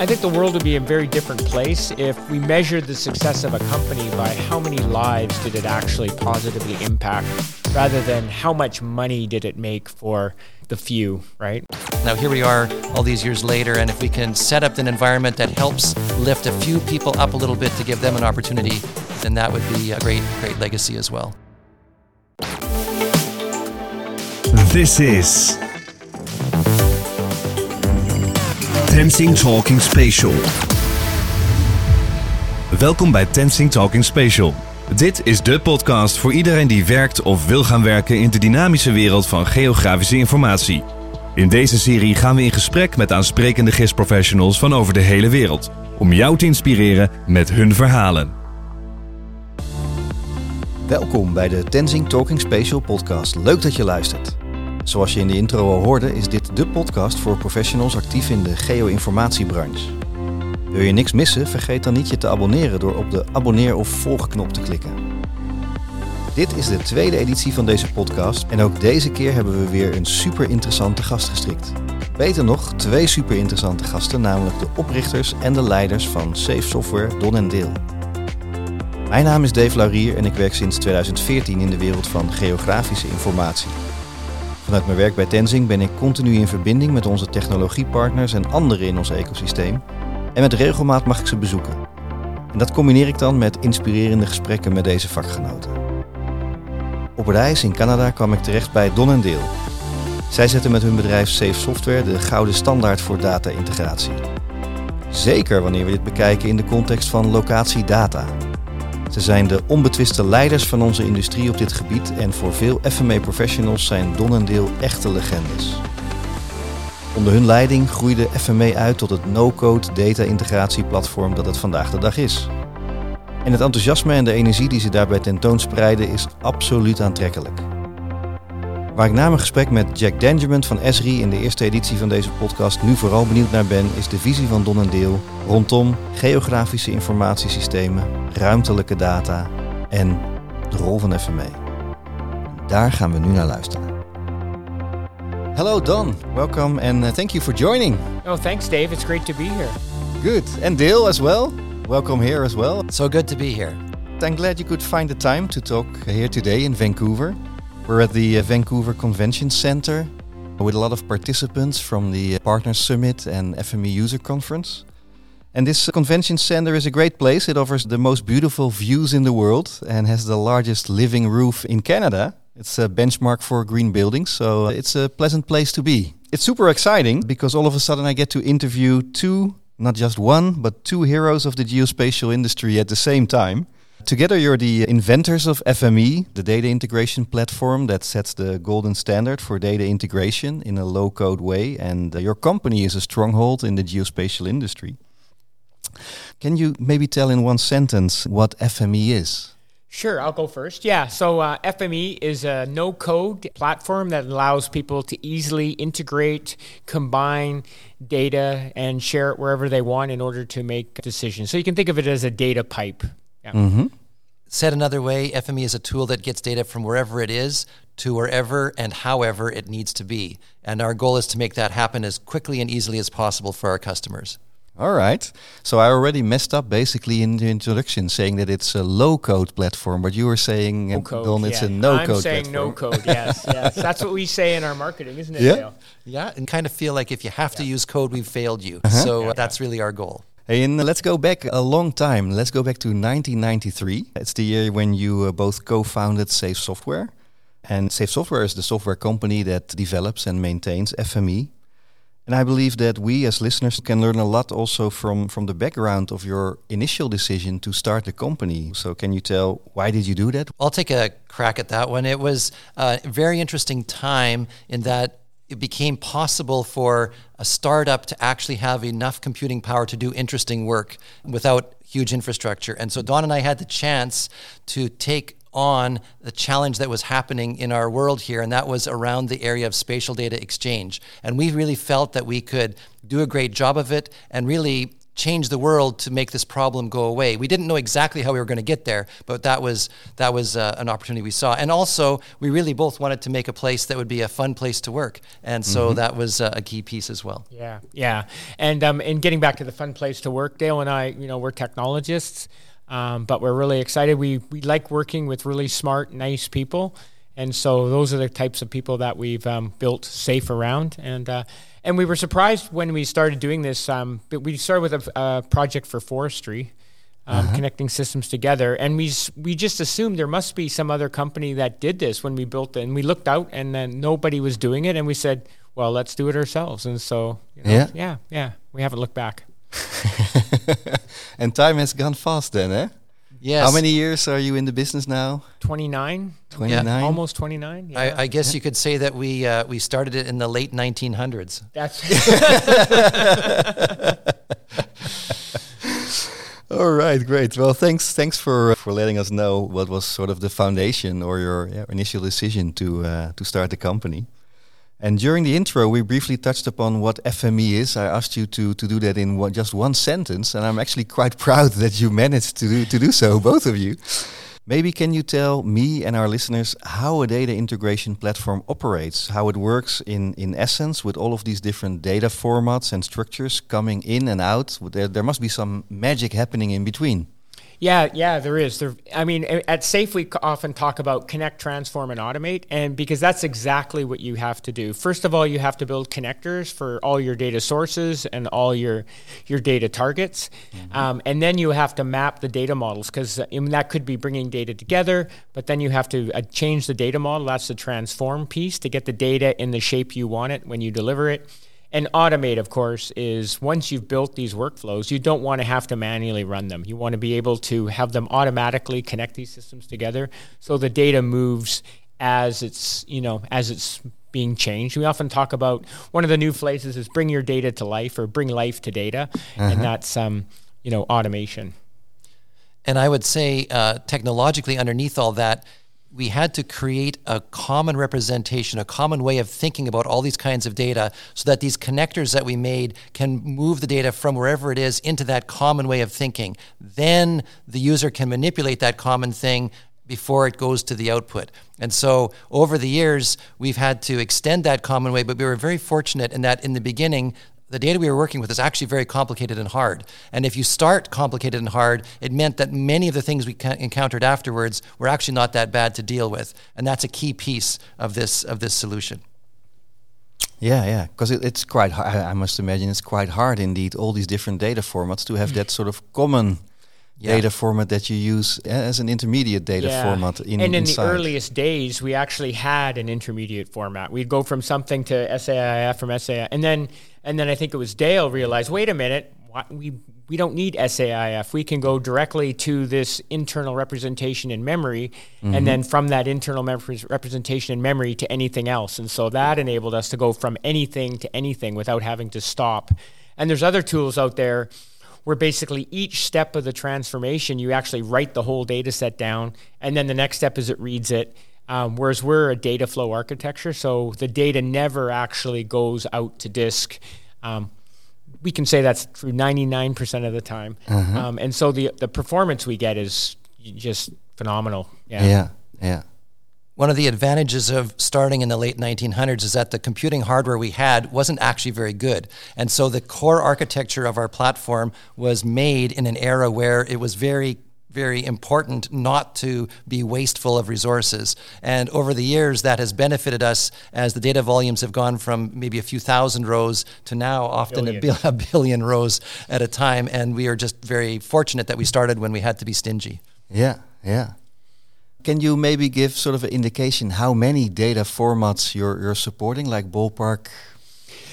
I think the world would be a very different place if we measured the success of a company by how many lives did it actually positively impact rather than how much money did it make for the few, right? Now, here we are all these years later, and if we can set up an environment that helps lift a few people up a little bit to give them an opportunity, then that would be a great, great legacy as well. This is Tensing Talking Spatial. Welkom bij Tensing Talking Spatial. Dit is de podcast voor iedereen die werkt of wil gaan werken in de dynamische wereld van geografische informatie. In deze serie gaan we in gesprek met aansprekende gistprofessionals van over de hele wereld. Om jou te inspireren met hun verhalen. Welkom bij de Tenzing Talking Spatial podcast. Leuk dat je luistert. Zoals je in de intro al hoorde, is dit de podcast voor professionals actief in de geo-informatiebranche. Wil je niks missen? Vergeet dan niet je te abonneren door op de abonneer of volgknop te klikken. Dit is de tweede editie van deze podcast en ook deze keer hebben we weer een super interessante gast gestrikt. Beter nog, twee super interessante gasten, namelijk de oprichters en de leiders van Safe Software Don en Deel. Mijn naam is Dave Laurier en ik werk sinds 2014 in de wereld van geografische informatie. Vanuit mijn werk bij Tenzing ben ik continu in verbinding met onze technologiepartners en anderen in ons ecosysteem. En met regelmaat mag ik ze bezoeken. En dat combineer ik dan met inspirerende gesprekken met deze vakgenoten. Op reis in Canada kwam ik terecht bij Don Deel. Zij zetten met hun bedrijf Safe Software de gouden standaard voor data-integratie. Zeker wanneer we dit bekijken in de context van locatiedata. Ze zijn de onbetwiste leiders van onze industrie op dit gebied en voor veel FME-professionals zijn Donnendeel echte legendes. Onder hun leiding groeide FME uit tot het no-code data-integratieplatform dat het vandaag de dag is. En het enthousiasme en de energie die ze daarbij tentoonspreiden is absoluut aantrekkelijk. Waar ik na mijn gesprek met Jack Dangermond van Esri in de eerste editie van deze podcast nu vooral benieuwd naar ben, is de visie van Don en Deel rondom geografische informatiesystemen, ruimtelijke data en de rol van FME. Daar gaan we nu naar luisteren. Hello Don, welcome and uh, thank you for joining. Oh, thanks, Dave. It's great to be here. Good. And Dale as well. Welcome here as well. So good to be here. I'm glad you could find the time to talk here today in Vancouver. We're at the uh, Vancouver Convention Center with a lot of participants from the uh, Partners Summit and FME User Conference. And this uh, convention center is a great place. It offers the most beautiful views in the world and has the largest living roof in Canada. It's a benchmark for green buildings, so it's a pleasant place to be. It's super exciting because all of a sudden I get to interview two, not just one, but two heroes of the geospatial industry at the same time. Together, you're the inventors of FME, the data integration platform that sets the golden standard for data integration in a low code way. And uh, your company is a stronghold in the geospatial industry. Can you maybe tell in one sentence what FME is? Sure, I'll go first. Yeah, so uh, FME is a no code platform that allows people to easily integrate, combine data, and share it wherever they want in order to make decisions. So you can think of it as a data pipe. Yeah. Mm-hmm. Said another way, FME is a tool that gets data from wherever it is to wherever and however it needs to be. And our goal is to make that happen as quickly and easily as possible for our customers. All right. So I already messed up basically in the introduction saying that it's a low code platform, but you were saying no code, Don, it's yeah. a no code I'm saying platform. no code, yes, yes. That's what we say in our marketing, isn't it, Yeah. Dale? Yeah, and kind of feel like if you have to use code, we've failed you. Uh-huh. So uh, that's really our goal. And let's go back a long time. Let's go back to 1993. It's the year when you uh, both co-founded Safe Software. And Safe Software is the software company that develops and maintains FME. And I believe that we as listeners can learn a lot also from, from the background of your initial decision to start the company. So can you tell why did you do that? I'll take a crack at that one. It was a very interesting time in that it became possible for a startup to actually have enough computing power to do interesting work without huge infrastructure. And so Don and I had the chance to take on the challenge that was happening in our world here, and that was around the area of spatial data exchange. And we really felt that we could do a great job of it and really change the world to make this problem go away. We didn't know exactly how we were going to get there, but that was that was uh, an opportunity we saw. And also, we really both wanted to make a place that would be a fun place to work, and so mm-hmm. that was uh, a key piece as well. Yeah, yeah. And um, and getting back to the fun place to work, Dale and I, you know, we're technologists, um, but we're really excited. We we like working with really smart, nice people. And so those are the types of people that we've um, built SAFE around. And uh, and we were surprised when we started doing this. Um, but we started with a, a project for forestry, um, uh-huh. connecting systems together, and we we just assumed there must be some other company that did this when we built it. And we looked out, and then nobody was doing it, and we said, "Well, let's do it ourselves." And so, you know, yeah, yeah, yeah, we haven't looked back. and time has gone fast, then, eh? Yes. How many years are you in the business now? 29. 29. Yeah, almost 29. Yeah. I, I, guess you could say that we uh, we started it in the late 1900s. That's All right, great. Well, thanks thanks for for letting us know what was sort of the foundation or your yeah, initial decision to uh, to start the company. And during the intro, we briefly touched upon what FME is. I asked you to, to do that in one, just one sentence, and I'm actually quite proud that you managed to do, to do so, both of you. Maybe can you tell me and our listeners how a data integration platform operates, how it works in, in essence with all of these different data formats and structures coming in and out? There, there must be some magic happening in between. Yeah, yeah, there is. There, I mean, at Safe, we often talk about connect, transform, and automate, and because that's exactly what you have to do. First of all, you have to build connectors for all your data sources and all your your data targets, mm-hmm. um, and then you have to map the data models because that could be bringing data together. But then you have to uh, change the data model. That's the transform piece to get the data in the shape you want it when you deliver it. And automate, of course, is once you've built these workflows, you don't want to have to manually run them. You want to be able to have them automatically connect these systems together so the data moves as it's, you know, as it's being changed. We often talk about one of the new phrases is bring your data to life or bring life to data, uh-huh. and that's um, you know, automation. And I would say uh, technologically underneath all that, we had to create a common representation, a common way of thinking about all these kinds of data so that these connectors that we made can move the data from wherever it is into that common way of thinking. Then the user can manipulate that common thing before it goes to the output. And so over the years, we've had to extend that common way, but we were very fortunate in that in the beginning, the data we were working with is actually very complicated and hard. And if you start complicated and hard, it meant that many of the things we encountered afterwards were actually not that bad to deal with. And that's a key piece of this of this solution. Yeah, yeah, because it, it's quite. I must imagine it's quite hard indeed. All these different data formats to have that sort of common yeah. data format that you use as an intermediate data yeah. format in and in inside. the earliest days we actually had an intermediate format we'd go from something to SAIF from SAIF and then and then I think it was Dale realized wait a minute we we don't need SAIF we can go directly to this internal representation in memory mm-hmm. and then from that internal representation in memory to anything else and so that enabled us to go from anything to anything without having to stop and there's other tools out there where basically each step of the transformation, you actually write the whole data set down, and then the next step is it reads it. Um, whereas we're a data flow architecture, so the data never actually goes out to disk. Um, we can say that's true 99% of the time. Uh-huh. Um, and so the, the performance we get is just phenomenal. Yeah. Yeah. Yeah. One of the advantages of starting in the late 1900s is that the computing hardware we had wasn't actually very good. And so the core architecture of our platform was made in an era where it was very very important not to be wasteful of resources. And over the years, that has benefited us as the data volumes have gone from maybe a few thousand rows to now often a, bil- a billion rows at a time. And we are just very fortunate that we started when we had to be stingy. Yeah, yeah. Can you maybe give sort of an indication how many data formats you're, you're supporting, like ballpark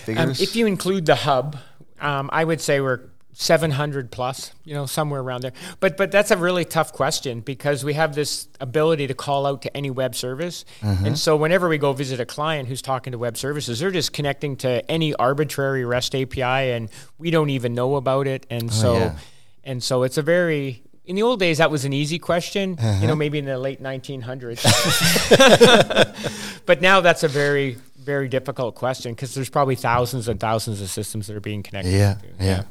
figures? Um, if you include the hub, um, I would say we're 700 plus, you know, somewhere around there. But but that's a really tough question because we have this ability to call out to any web service. Uh-huh. And so whenever we go visit a client who's talking to web services, they're just connecting to any arbitrary REST API and we don't even know about it. And oh, so yeah. and so it's a very in the old days, that was an easy question, uh-huh. you know, maybe in the late 1900s. but now that's a very, very difficult question because there's probably thousands and thousands of systems that are being connected. Yeah, yeah. yeah.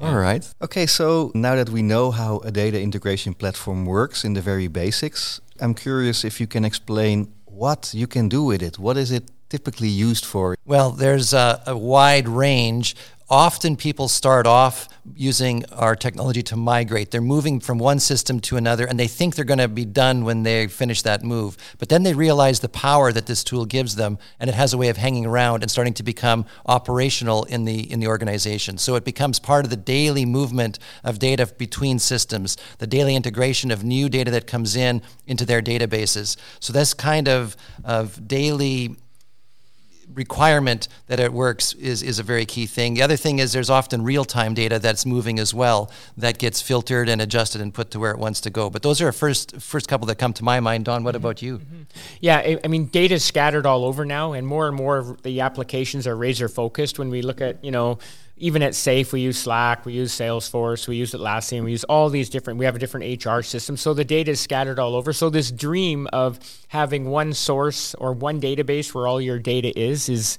All right. Okay, so now that we know how a data integration platform works in the very basics, I'm curious if you can explain what you can do with it. What is it typically used for? Well, there's a, a wide range often people start off using our technology to migrate. They're moving from one system to another and they think they're going to be done when they finish that move. But then they realize the power that this tool gives them and it has a way of hanging around and starting to become operational in the in the organization. So it becomes part of the daily movement of data between systems, the daily integration of new data that comes in into their databases. So this kind of of daily requirement that it works is, is a very key thing. The other thing is there's often real time data that's moving as well that gets filtered and adjusted and put to where it wants to go. But those are a first first couple that come to my mind. Don, what mm-hmm. about you? Mm-hmm. Yeah, I, I mean, data is scattered all over now, and more and more of the applications are razor focused. When we look at you know even at SAFE, we use Slack, we use Salesforce, we use Atlassian, we use all these different, we have a different HR system. So the data is scattered all over. So this dream of having one source or one database where all your data is, is,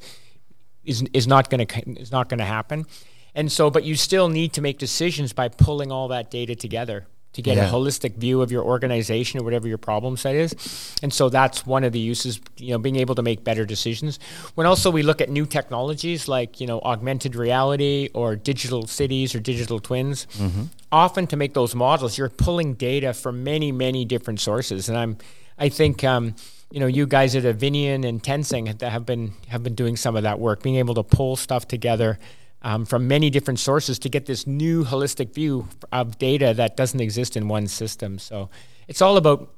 is, is not going to, is not going to happen. And so, but you still need to make decisions by pulling all that data together to get yeah. a holistic view of your organization or whatever your problem set is. And so that's one of the uses, you know, being able to make better decisions. When also we look at new technologies like, you know, augmented reality or digital cities or digital twins, mm-hmm. often to make those models, you're pulling data from many, many different sources. And I'm, I think, um, you know, you guys at Avineon and Tensing have been have been doing some of that work, being able to pull stuff together um, from many different sources to get this new holistic view of data that doesn't exist in one system. So it's all about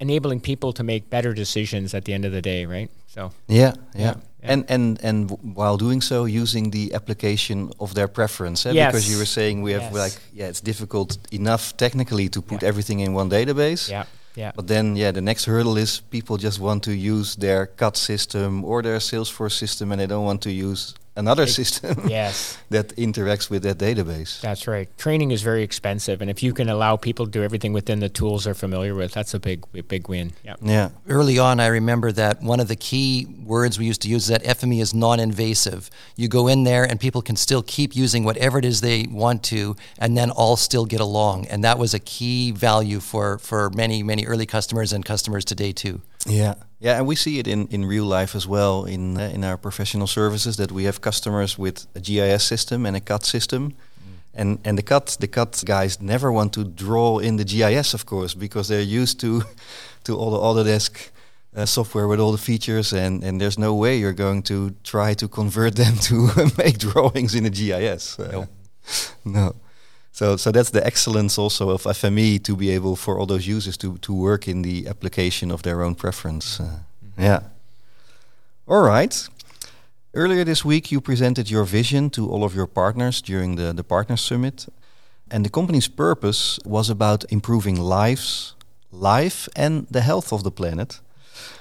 enabling people to make better decisions at the end of the day, right? So yeah, yeah. yeah. And and and while doing so, using the application of their preference, eh? yes. because you were saying we have yes. like yeah, it's difficult enough technically to put yeah. everything in one database. Yeah. Yeah. But then, yeah, the next hurdle is people just want to use their CAD system or their Salesforce system, and they don't want to use another it, system yes. that interacts with that database. That's right. Training is very expensive, and if you can allow people to do everything within the tools they're familiar with, that's a big, big win. Yep. Yeah. Early on, I remember that one of the key words we used to use is that FME is non-invasive. You go in there, and people can still keep using whatever it is they want to, and then all still get along. And that was a key value for for many, many early customers and customers today too. Yeah. Yeah, and we see it in, in real life as well in uh, in our professional services that we have customers with a GIS system and a CAD system. Mm. And and the CAD the CAD guys never want to draw in the GIS of course because they're used to to all the Autodesk uh, software with all the features and and there's no way you're going to try to convert them to make drawings in a GIS. Uh, no. no. So, so that's the excellence also of FME to be able for all those users to, to work in the application of their own preference. Uh, mm-hmm. Yeah. All right. Earlier this week, you presented your vision to all of your partners during the, the Partner Summit. And the company's purpose was about improving lives, life, and the health of the planet.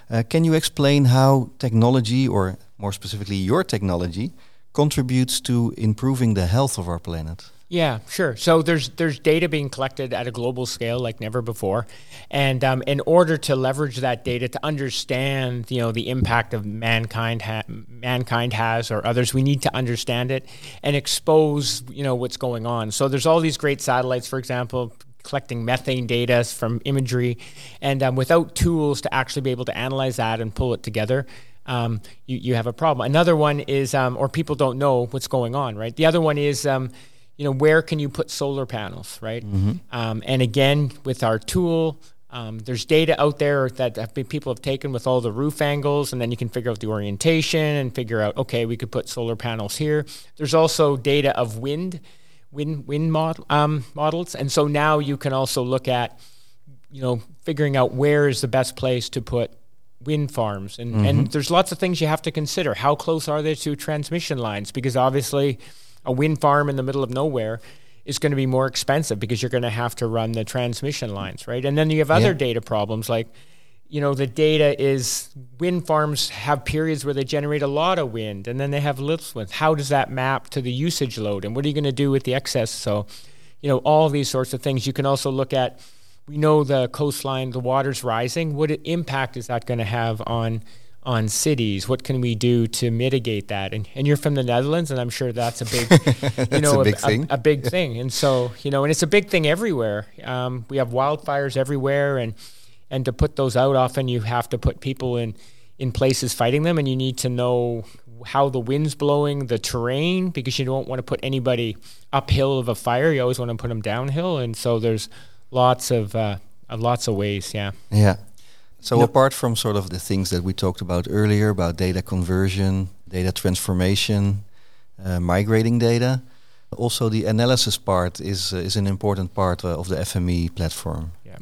Uh, can you explain how technology, or more specifically your technology, contributes to improving the health of our planet? Yeah, sure. So there's there's data being collected at a global scale like never before, and um, in order to leverage that data to understand, you know, the impact of mankind ha- mankind has or others, we need to understand it and expose, you know, what's going on. So there's all these great satellites, for example, collecting methane data from imagery, and um, without tools to actually be able to analyze that and pull it together, um, you, you have a problem. Another one is, um, or people don't know what's going on, right? The other one is, um, you know, where can you put solar panels, right? Mm-hmm. Um, and again, with our tool, um, there's data out there that have been, people have taken with all the roof angles, and then you can figure out the orientation and figure out, okay, we could put solar panels here. There's also data of wind, wind, wind mod, um, models, and so now you can also look at, you know, figuring out where is the best place to put wind farms, and mm-hmm. and there's lots of things you have to consider. How close are they to transmission lines? Because obviously a wind farm in the middle of nowhere is going to be more expensive because you're going to have to run the transmission lines, right? And then you have other yeah. data problems like, you know, the data is wind farms have periods where they generate a lot of wind and then they have little wind. How does that map to the usage load? And what are you going to do with the excess? So, you know, all these sorts of things. You can also look at, we know the coastline, the water's rising. What impact is that going to have on on cities? What can we do to mitigate that? And, and you're from the Netherlands, and I'm sure that's a big, you know, a big a, thing. A, a, big thing. And so, you know, and it's a big thing everywhere. Um, we have wildfires everywhere, and and to put those out, often you have to put people in in places fighting them, and you need to know how the wind's blowing, the terrain, because you don't want to put anybody uphill of a fire. You always want to put them downhill, and so there's lots of uh, lots of ways. Yeah. Yeah. So apart from sort of the things that we talked about earlier about data conversion, data transformation, uh, migrating data, also the analysis part is uh, is an important part uh, of the FME platform. Yeah.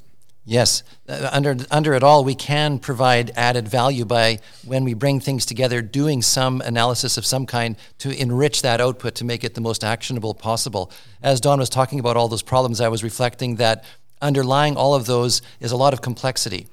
Yes, uh, under under it all, we can provide added value by when we bring things together, doing some analysis of some kind to enrich that output to make it the most actionable possible. As Don was talking about all those problems, I was reflecting that underlying all of those is a lot of complexity.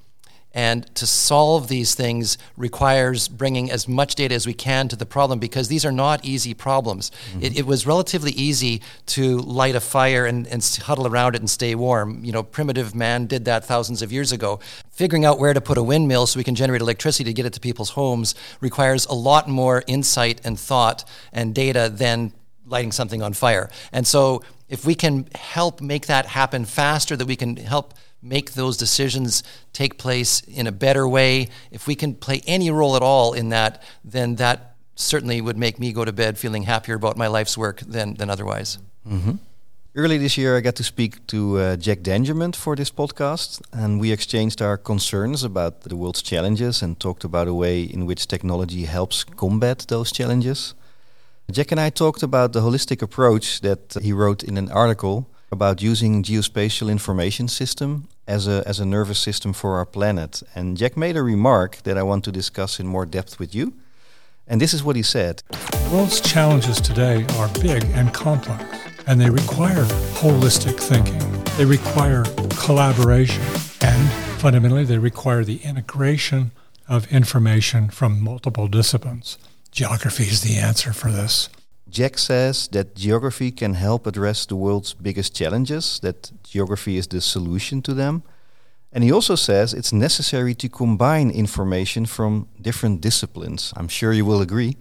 And to solve these things requires bringing as much data as we can to the problem because these are not easy problems. Mm-hmm. It, it, was relatively easy to light a fire and, and huddle around it and stay warm. You know, primitive man did that thousands of years ago. Figuring out where to put a windmill so we can generate electricity to get it to people's homes requires a lot more insight and thought and data than lighting something on fire. And so if we can help make that happen faster, that we can help make those decisions take place in a better way, if we can play any role at all in that, then that certainly would make me go to bed feeling happier about my life's work than, than otherwise. Mm-hmm. Early this year, I got to speak to uh, Jack Dangermond for this podcast, and we exchanged our concerns about the world's challenges and talked about a way in which technology helps combat those challenges. Jack and I talked about the holistic approach that he wrote in an article about using geospatial information system as a as a nervous system for our planet. And Jack made a remark that I want to discuss in more depth with you. And this is what he said. The world's challenges today are big and complex, and they require holistic thinking. They require collaboration, and fundamentally, they require the integration of information from multiple disciplines. Geography is the answer for this. Jack says that geography can help address the world's biggest challenges, that geography is the solution to them. And he also says it's necessary to combine information from different disciplines. I'm sure you will agree.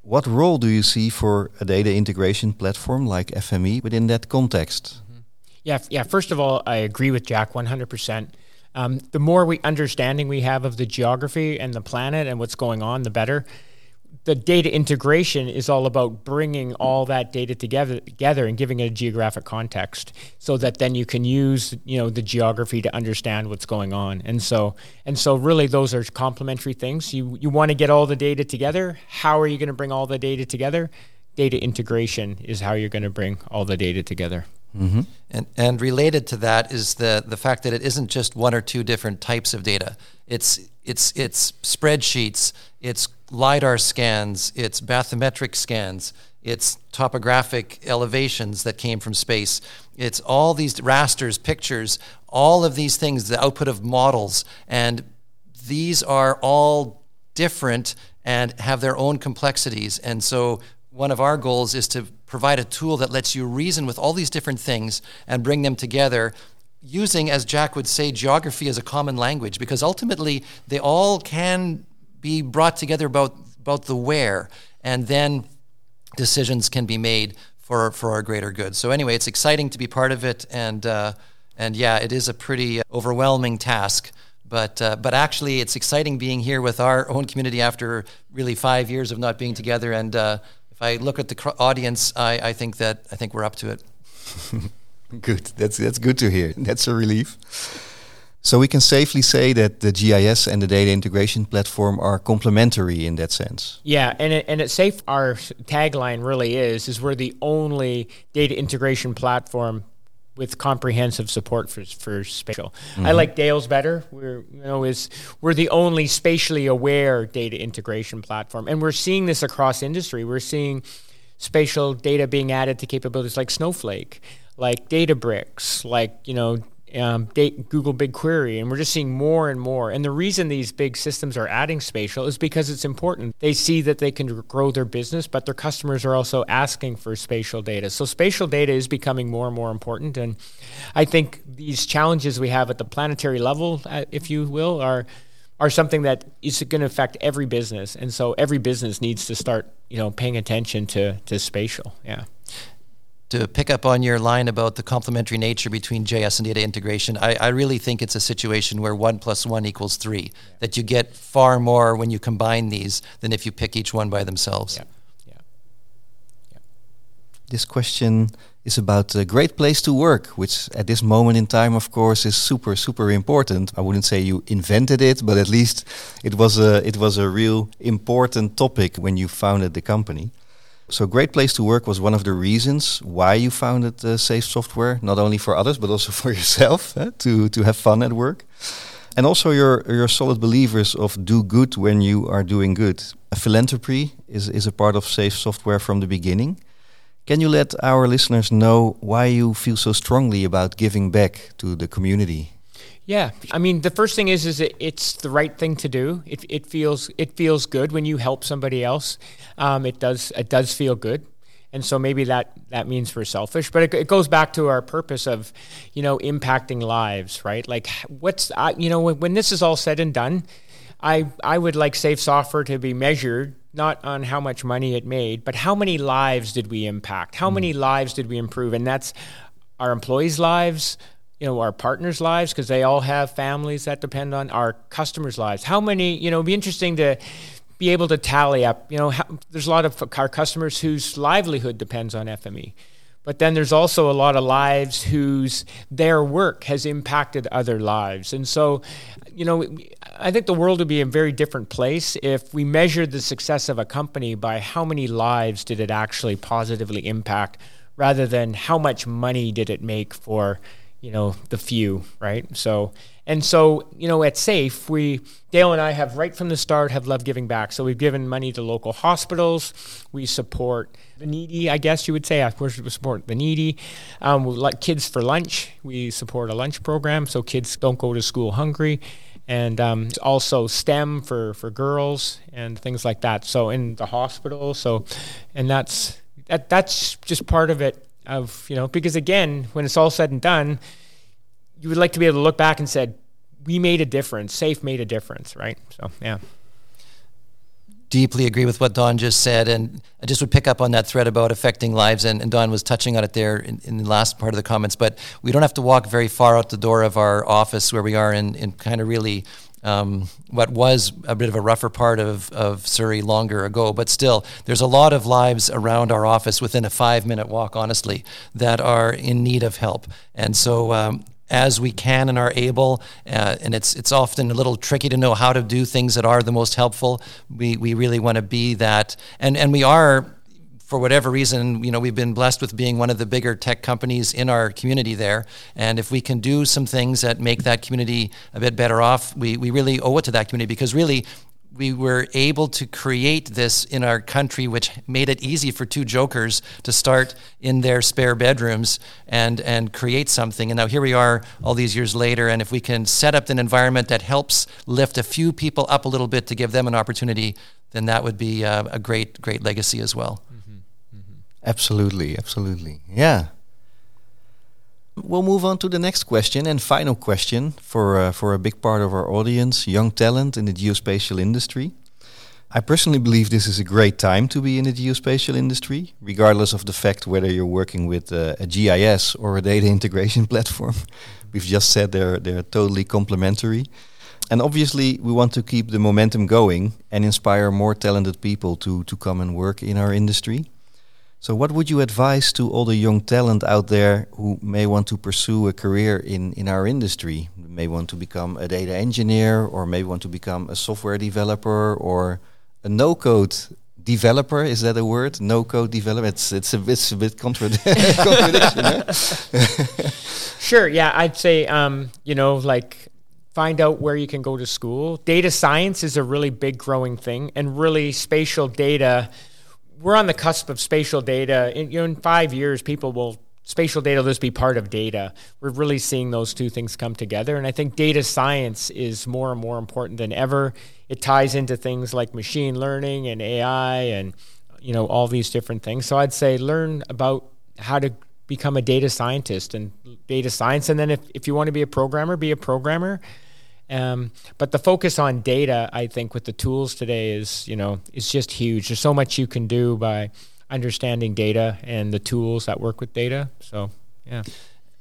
What role do you see for a data integration platform like FME within that context? Mm-hmm. Yeah, yeah. First of all, I agree with Jack 100%. Um, the more we understanding we have of the geography and the planet and what's going on, the better the data integration is all about bringing all that data together together and giving it a geographic context so that then you can use you know the geography to understand what's going on. And so and so really those are complementary things. You you want to get all the data together. How are you going to bring all the data together? Data integration is how you're going to bring all the data together mm-hmm. and and related to that is the the fact that it isn't just one or two different types of data it's it's it's spreadsheets it's LIDAR scans, it's bathymetric scans, it's topographic elevations that came from space, it's all these rasters, pictures, all of these things, the output of models. And these are all different and have their own complexities. And so one of our goals is to provide a tool that lets you reason with all these different things and bring them together using, as Jack would say, geography as a common language, because ultimately they all can be brought together about, about the where, and then decisions can be made for, for our greater good. So, anyway, it's exciting to be part of it, and, uh, and yeah, it is a pretty overwhelming task. But, uh, but actually, it's exciting being here with our own community after really five years of not being together. And uh, if I look at the audience, I, I think that I think we're up to it. good. That's that's good to hear. That's a relief. So we can safely say that the GIS and the data integration platform are complementary in that sense. Yeah, and it, and it's safe. Our tagline really is is we're the only data integration platform with comprehensive support for for spatial. Mm-hmm. I like Dale's better. We're you know is we're the only spatially aware data integration platform, and we're seeing this across industry. We're seeing spatial data being added to capabilities like Snowflake, like Databricks, like you know um, Google BigQuery, and we're just seeing more and more. And the reason these big systems are adding spatial is because it's important. They see that they can grow their business, but their customers are also asking for spatial data. So spatial data is becoming more and more important. And I think these challenges we have at the planetary level, uh, if you will, are are something that is going to affect every business, and so every business needs to start, you know, paying attention to to spatial. Yeah. To pick up on your line about the complementary nature between GIS and data integration, I, I really think it's a situation where one plus one equals three. Yeah. That you get far more when you combine these than if you pick each one by themselves. Yeah. Yeah. yeah. This question is about a great place to work, which at this moment in time, of course, is super, super important. I wouldn't say you invented it, but at least it was a it was a real important topic when you founded the company. So, Great Place to Work was one of the reasons why you founded uh, Safe Software, not only for others but also for yourself eh, to to have fun at work. And also, you're you're solid believers of do good when you are doing good. A philanthropy is is a part of Safe Software from the beginning. Can you let our listeners know why you feel so strongly about giving back to the community? Yeah, I mean, the first thing is, is it, it's the right thing to do. It, it feels it feels good when you help somebody else. Um, it does it does feel good, and so maybe that that means we're selfish, but it, it goes back to our purpose of, you know, impacting lives, right? Like, what's uh, you know, when, when this is all said and done, I I would like safe software to be measured not on how much money it made, but how many lives did we impact? How mm. many lives did we improve? And that's our employees' lives, you know, our partners' lives, because they all have families that depend on our customers' lives. How many, you know, it'd be interesting to be able to tally up, you know, how, there's a lot of our customers whose livelihood depends on FME. But then there's also a lot of lives whose their work has impacted other lives. And so, you know, I think the world would be a very different place if we measured the success of a company by how many lives did it actually positively impact rather than how much money did it make for, you know, the few, right? So, and so, you know, at SAFE, we, Dale and I have right from the start have loved giving back. So we've given money to local hospitals. We support the needy, I guess you would say. Of course, we support the needy. Um, we like kids for lunch. We support a lunch program so kids don't go to school hungry. And um, also STEM for, for girls and things like that. So in the hospital. So, and that's, that, that's just part of it of, you know, because again, when it's all said and done, you would like to be able to look back and said, we made a difference. Safe made a difference, right? So yeah. Deeply agree with what Don just said, and I just would pick up on that thread about affecting lives, and, and Don was touching on it there in, in, the last part of the comments. But we don't have to walk very far out the door of our office where we are in, in kind of really um, what was a bit of a rougher part of, of Surrey longer ago, but still, there's a lot of lives around our office within a five minute walk, honestly, that are in need of help. And so um, as we can and are able. Uh, and it's it's often a little tricky to know how to do things that are the most helpful. We we really want to be that, and and we are. For whatever reason, you know, we've been blessed with being one of the bigger tech companies in our community there. And if we can do some things that make that community a bit better off, we, we really owe it to that community because really we were able to create this in our country, which made it easy for two jokers to start in their spare bedrooms and, and create something. And now here we are all these years later. And if we can set up an environment that helps lift a few people up a little bit to give them an opportunity, then that would be a, a great, great legacy as well. Absolutely, absolutely. Yeah. We'll move on to the next question and final question for uh, for a big part of our audience, young talent in the geospatial industry. I personally believe this is a great time to be in the geospatial industry, regardless of the fact whether you're working with uh, a GIS or a data integration platform. We've just said they're they're totally complementary. And obviously, we want to keep the momentum going and inspire more talented people to, to come and work in our industry. So, what would you advise to all the young talent out there who may want to pursue a career in, in our industry? May want to become a data engineer, or may want to become a software developer, or a no code developer. Is that a word? No code developer. It's it's a, it's a bit contrad contradiction. sure. Yeah, I'd say um, you know like find out where you can go to school. Data science is a really big growing thing, and really spatial data we're on the cusp of spatial data. In, you know, in five years, people will spatial data will just be part of data. We're really seeing those two things come together, and I think data science is more and more important than ever. It ties into things like machine learning and AI, and you know all these different things. So I'd say learn about how to become a data scientist and data science, and then if if you want to be a programmer, be a programmer. Um, but the focus on data, I think, with the tools today is, you know, is just huge. There's so much you can do by understanding data and the tools that work with data. So, yeah.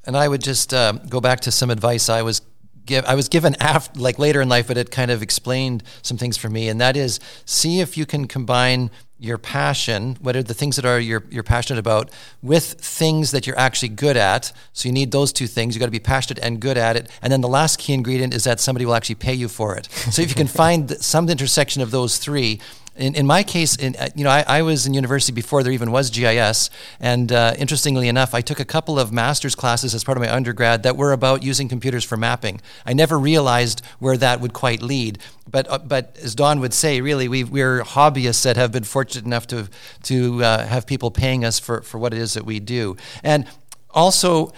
And I would just uh, go back to some advice I was give I was given after like later in life, but it kind of explained some things for me, and that is see if you can combine your passion, what are the things that are you're, you're passionate about, with things that you're actually good at. So you need those two things. You got to be passionate and good at it. And then the last key ingredient is that somebody will actually pay you for it. So if you can find some intersection of those three, in, in my case, in, uh, you know, I, I, was in university before there even was GIS, and uh, interestingly enough, I took a couple of master's classes as part of my undergrad that were about using computers for mapping. I never realized where that would quite lead, but uh, but as Don would say, really, we we're hobbyists that have been fortunate enough to to uh, have people paying us for for what it is that we do, and also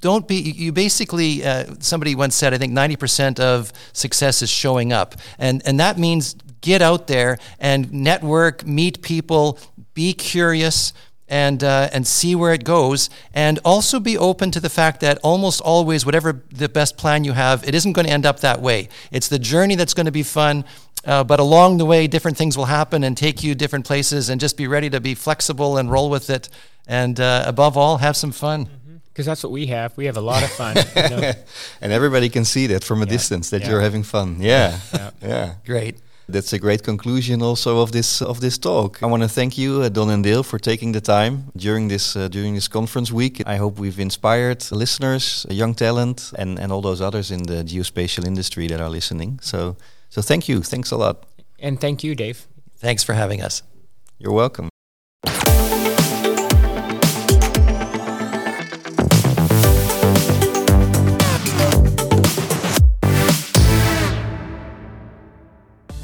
don't be you basically uh, somebody once said i think 90% of success is showing up and and that means get out there and network, meet people, be curious, and uh, and see where it goes, and also be open to the fact that almost always, whatever the best plan you have, it isn't going to end up that way. It's the journey that's going to be fun. Uh, but along the way, different things will happen and take you different places, and just be ready to be flexible and roll with it. And uh, above all, have some fun because that's what we have. We have a lot of fun. You know? and everybody can see that from a yeah. distance that yeah. you're having fun. Yeah. yeah. yeah. Great. That's a great conclusion also of this of this talk. I want to thank you, uh, Don and Dale, for taking the time during this uh, during this conference week. I hope we've inspired listeners, young talent, and and all those others in the geospatial industry that are listening. So so thank you. Thanks a lot. And thank you, Dave. Thanks for having us. You're welcome.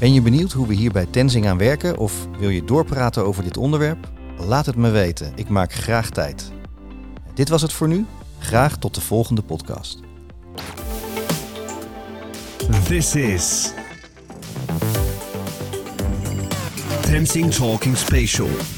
Ben je benieuwd hoe we hier bij Tenzing aan werken of wil je doorpraten over dit onderwerp? Laat het me weten. Ik maak graag tijd. Dit was het voor nu. Graag tot de volgende podcast. This is Tenzing Talking Spatial.